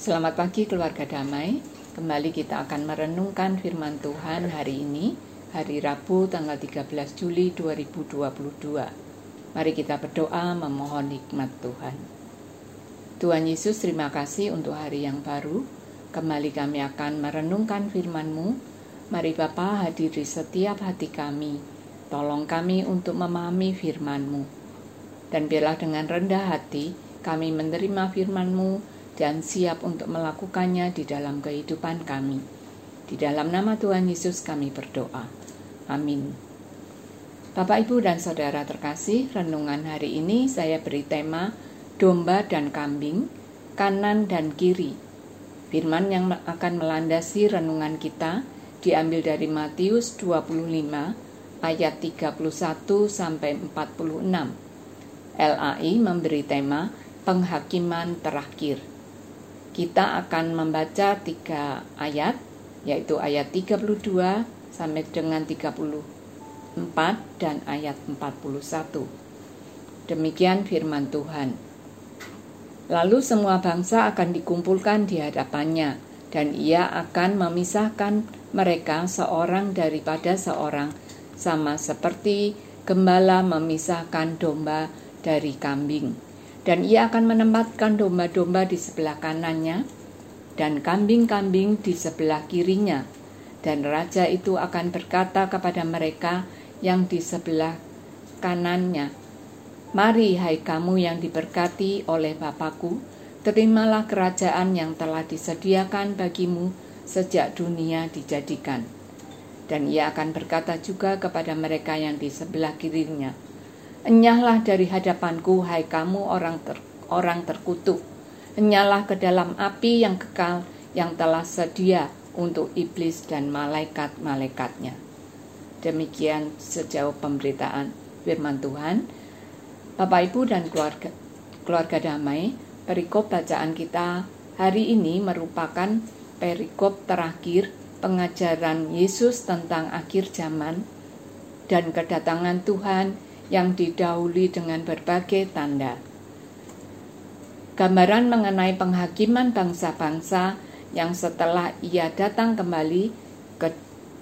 Selamat pagi keluarga damai. Kembali kita akan merenungkan firman Tuhan hari ini, hari Rabu tanggal 13 Juli 2022. Mari kita berdoa memohon hikmat Tuhan. Tuhan Yesus, terima kasih untuk hari yang baru. Kembali kami akan merenungkan firman-Mu. Mari Bapa hadiri setiap hati kami. Tolong kami untuk memahami firman-Mu. Dan biarlah dengan rendah hati kami menerima firman-Mu dan siap untuk melakukannya di dalam kehidupan kami. Di dalam nama Tuhan Yesus kami berdoa. Amin. Bapak, Ibu, dan Saudara terkasih, renungan hari ini saya beri tema domba dan kambing, kanan dan kiri. Firman yang akan melandasi renungan kita diambil dari Matius 25 ayat 31 sampai 46. LAI memberi tema penghakiman terakhir kita akan membaca tiga ayat, yaitu ayat 32 sampai dengan 34 dan ayat 41. Demikian firman Tuhan. Lalu semua bangsa akan dikumpulkan di hadapannya, dan ia akan memisahkan mereka seorang daripada seorang, sama seperti gembala memisahkan domba dari kambing dan ia akan menempatkan domba-domba di sebelah kanannya dan kambing-kambing di sebelah kirinya. Dan raja itu akan berkata kepada mereka yang di sebelah kanannya, Mari hai kamu yang diberkati oleh Bapakku, terimalah kerajaan yang telah disediakan bagimu sejak dunia dijadikan. Dan ia akan berkata juga kepada mereka yang di sebelah kirinya, Enyahlah dari hadapanku, hai kamu orang ter, orang terkutuk. Enyahlah ke dalam api yang kekal yang telah sedia untuk iblis dan malaikat-malaikatnya. Demikian sejauh pemberitaan firman Tuhan. Bapak Ibu dan keluarga keluarga damai, perikop bacaan kita hari ini merupakan perikop terakhir pengajaran Yesus tentang akhir zaman dan kedatangan Tuhan yang didahului dengan berbagai tanda. Gambaran mengenai penghakiman bangsa-bangsa yang setelah ia datang kembali ke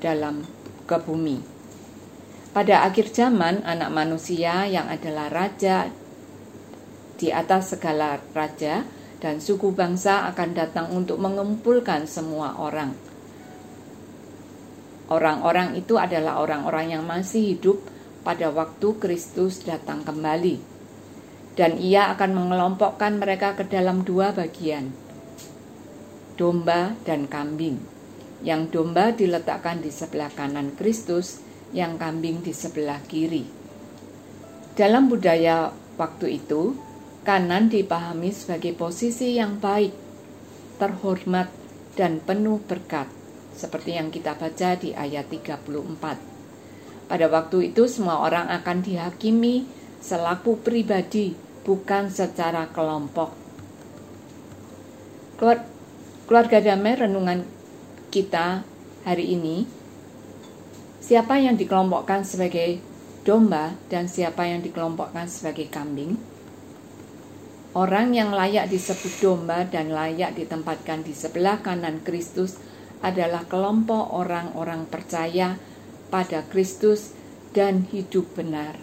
dalam ke bumi. Pada akhir zaman, anak manusia yang adalah raja di atas segala raja dan suku bangsa akan datang untuk mengumpulkan semua orang. Orang-orang itu adalah orang-orang yang masih hidup pada waktu Kristus datang kembali. Dan ia akan mengelompokkan mereka ke dalam dua bagian, domba dan kambing. Yang domba diletakkan di sebelah kanan Kristus, yang kambing di sebelah kiri. Dalam budaya waktu itu, kanan dipahami sebagai posisi yang baik, terhormat, dan penuh berkat, seperti yang kita baca di ayat 34. Pada waktu itu semua orang akan dihakimi selaku pribadi, bukan secara kelompok. Keluarga damai renungan kita hari ini, siapa yang dikelompokkan sebagai domba dan siapa yang dikelompokkan sebagai kambing? Orang yang layak disebut domba dan layak ditempatkan di sebelah kanan Kristus adalah kelompok orang-orang percaya pada Kristus dan hidup benar.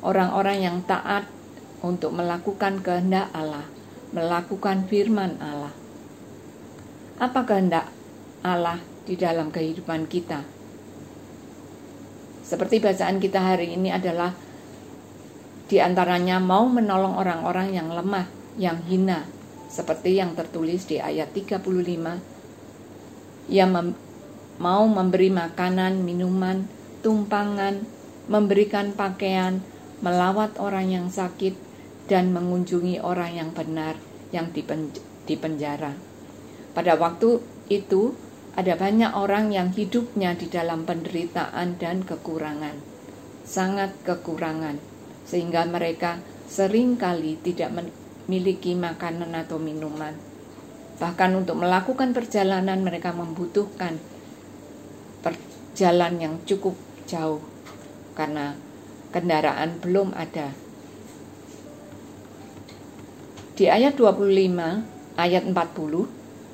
Orang-orang yang taat untuk melakukan kehendak Allah, melakukan firman Allah. Apa kehendak Allah di dalam kehidupan kita? Seperti bacaan kita hari ini adalah di antaranya mau menolong orang-orang yang lemah, yang hina, seperti yang tertulis di ayat 35. Ia mau memberi makanan, minuman, tumpangan, memberikan pakaian, melawat orang yang sakit, dan mengunjungi orang yang benar yang di penjara. Pada waktu itu, ada banyak orang yang hidupnya di dalam penderitaan dan kekurangan, sangat kekurangan, sehingga mereka sering kali tidak memiliki makanan atau minuman. Bahkan untuk melakukan perjalanan mereka membutuhkan jalan yang cukup jauh karena kendaraan belum ada. Di ayat 25 Ayat 40,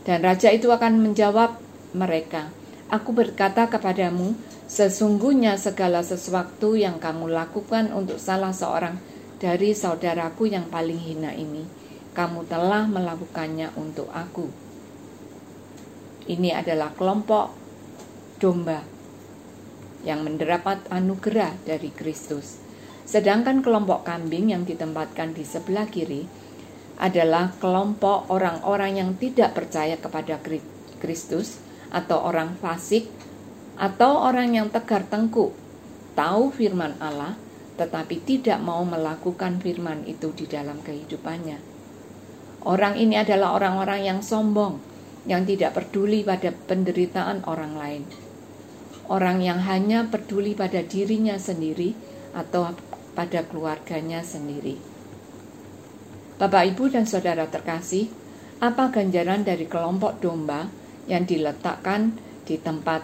dan raja itu akan menjawab mereka, Aku berkata kepadamu, sesungguhnya segala sesuatu yang kamu lakukan untuk salah seorang dari saudaraku yang paling hina ini, kamu telah melakukannya untuk aku. Ini adalah kelompok domba yang mendapat anugerah dari Kristus. Sedangkan kelompok kambing yang ditempatkan di sebelah kiri adalah kelompok orang-orang yang tidak percaya kepada Kristus atau orang fasik atau orang yang tegar tengkuk, tahu firman Allah tetapi tidak mau melakukan firman itu di dalam kehidupannya. Orang ini adalah orang-orang yang sombong, yang tidak peduli pada penderitaan orang lain. Orang yang hanya peduli pada dirinya sendiri atau pada keluarganya sendiri. Bapak, Ibu, dan saudara terkasih, apa ganjaran dari kelompok domba yang diletakkan di tempat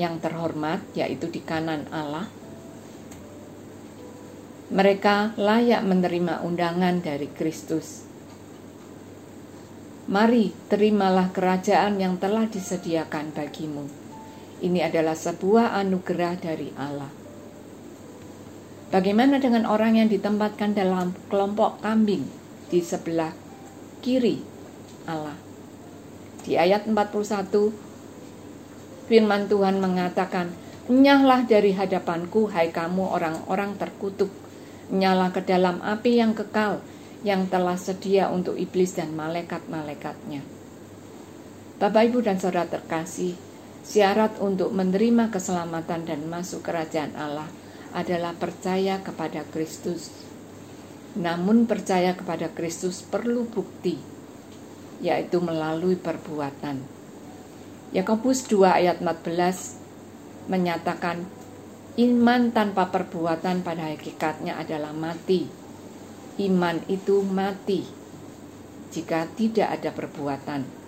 yang terhormat, yaitu di kanan Allah. Mereka layak menerima undangan dari Kristus. Mari, terimalah kerajaan yang telah disediakan bagimu. Ini adalah sebuah anugerah dari Allah. Bagaimana dengan orang yang ditempatkan dalam kelompok kambing di sebelah kiri Allah? Di ayat 41 firman Tuhan mengatakan, "Nyahlah dari hadapanku hai kamu orang-orang terkutuk, nyala ke dalam api yang kekal yang telah sedia untuk iblis dan malaikat-malaikatnya." Bapak, Ibu, dan Saudara terkasih, syarat untuk menerima keselamatan dan masuk kerajaan Allah adalah percaya kepada Kristus. Namun percaya kepada Kristus perlu bukti yaitu melalui perbuatan. Yakobus 2 ayat 14 menyatakan iman tanpa perbuatan pada hakikatnya adalah mati. Iman itu mati jika tidak ada perbuatan.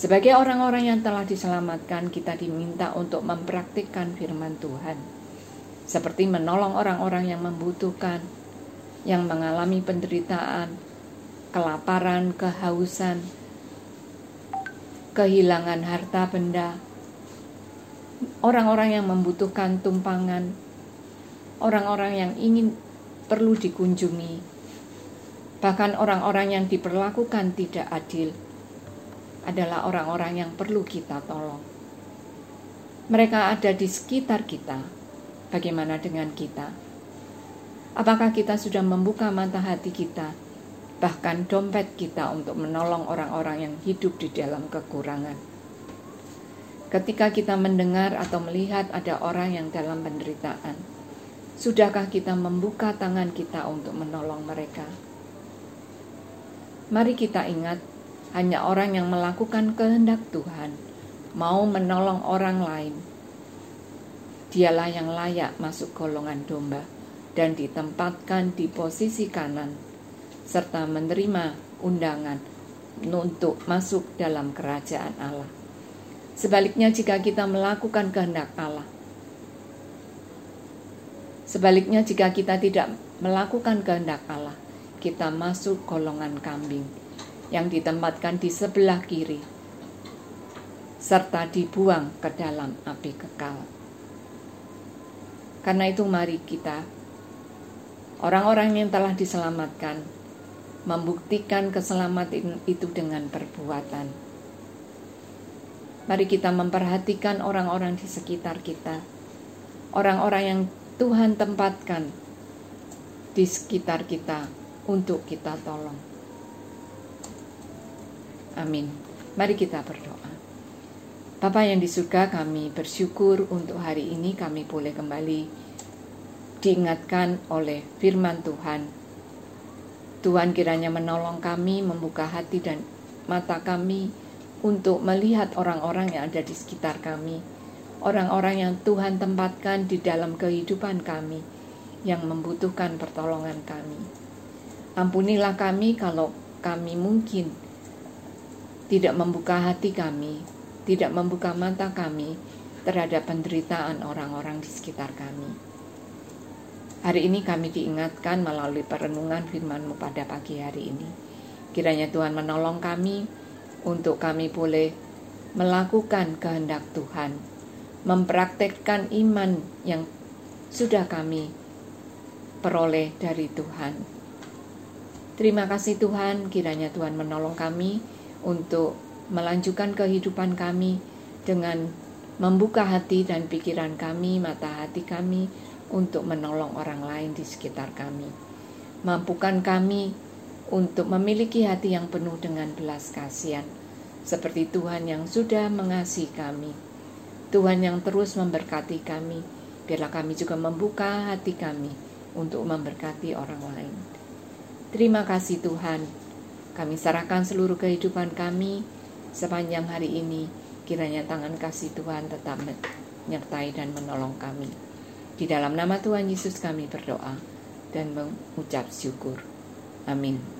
Sebagai orang-orang yang telah diselamatkan, kita diminta untuk mempraktikkan firman Tuhan, seperti menolong orang-orang yang membutuhkan, yang mengalami penderitaan, kelaparan, kehausan, kehilangan harta benda, orang-orang yang membutuhkan tumpangan, orang-orang yang ingin perlu dikunjungi, bahkan orang-orang yang diperlakukan tidak adil adalah orang-orang yang perlu kita tolong. Mereka ada di sekitar kita. Bagaimana dengan kita? Apakah kita sudah membuka mata hati kita bahkan dompet kita untuk menolong orang-orang yang hidup di dalam kekurangan. Ketika kita mendengar atau melihat ada orang yang dalam penderitaan, sudahkah kita membuka tangan kita untuk menolong mereka? Mari kita ingat, hanya orang yang melakukan kehendak Tuhan mau menolong orang lain. Dialah yang layak masuk golongan domba dan ditempatkan di posisi kanan serta menerima undangan untuk masuk dalam kerajaan Allah. Sebaliknya jika kita melakukan kehendak Allah, sebaliknya jika kita tidak melakukan kehendak Allah, kita masuk golongan kambing yang ditempatkan di sebelah kiri serta dibuang ke dalam api kekal. Karena itu mari kita orang-orang yang telah diselamatkan membuktikan keselamatan itu dengan perbuatan. Mari kita memperhatikan orang-orang di sekitar kita, orang-orang yang Tuhan tempatkan di sekitar kita untuk kita tolong. Amin. Mari kita berdoa. Bapak yang di surga, kami bersyukur untuk hari ini kami boleh kembali diingatkan oleh firman Tuhan Tuhan kiranya menolong kami membuka hati dan mata kami untuk melihat orang-orang yang ada di sekitar kami, orang-orang yang Tuhan tempatkan di dalam kehidupan kami yang membutuhkan pertolongan kami. Ampunilah kami kalau kami mungkin tidak membuka hati kami, tidak membuka mata kami terhadap penderitaan orang-orang di sekitar kami. Hari ini kami diingatkan melalui perenungan firman-Mu pada pagi hari ini. Kiranya Tuhan menolong kami untuk kami boleh melakukan kehendak Tuhan, mempraktekkan iman yang sudah kami peroleh dari Tuhan. Terima kasih Tuhan, kiranya Tuhan menolong kami untuk melanjutkan kehidupan kami dengan membuka hati dan pikiran kami, mata hati kami untuk menolong orang lain di sekitar kami. Mampukan kami untuk memiliki hati yang penuh dengan belas kasihan, seperti Tuhan yang sudah mengasihi kami. Tuhan yang terus memberkati kami, biarlah kami juga membuka hati kami untuk memberkati orang lain. Terima kasih Tuhan, kami serahkan seluruh kehidupan kami sepanjang hari ini. Kiranya tangan kasih Tuhan tetap menyertai dan menolong kami. Di dalam nama Tuhan Yesus kami berdoa dan mengucap syukur. Amin.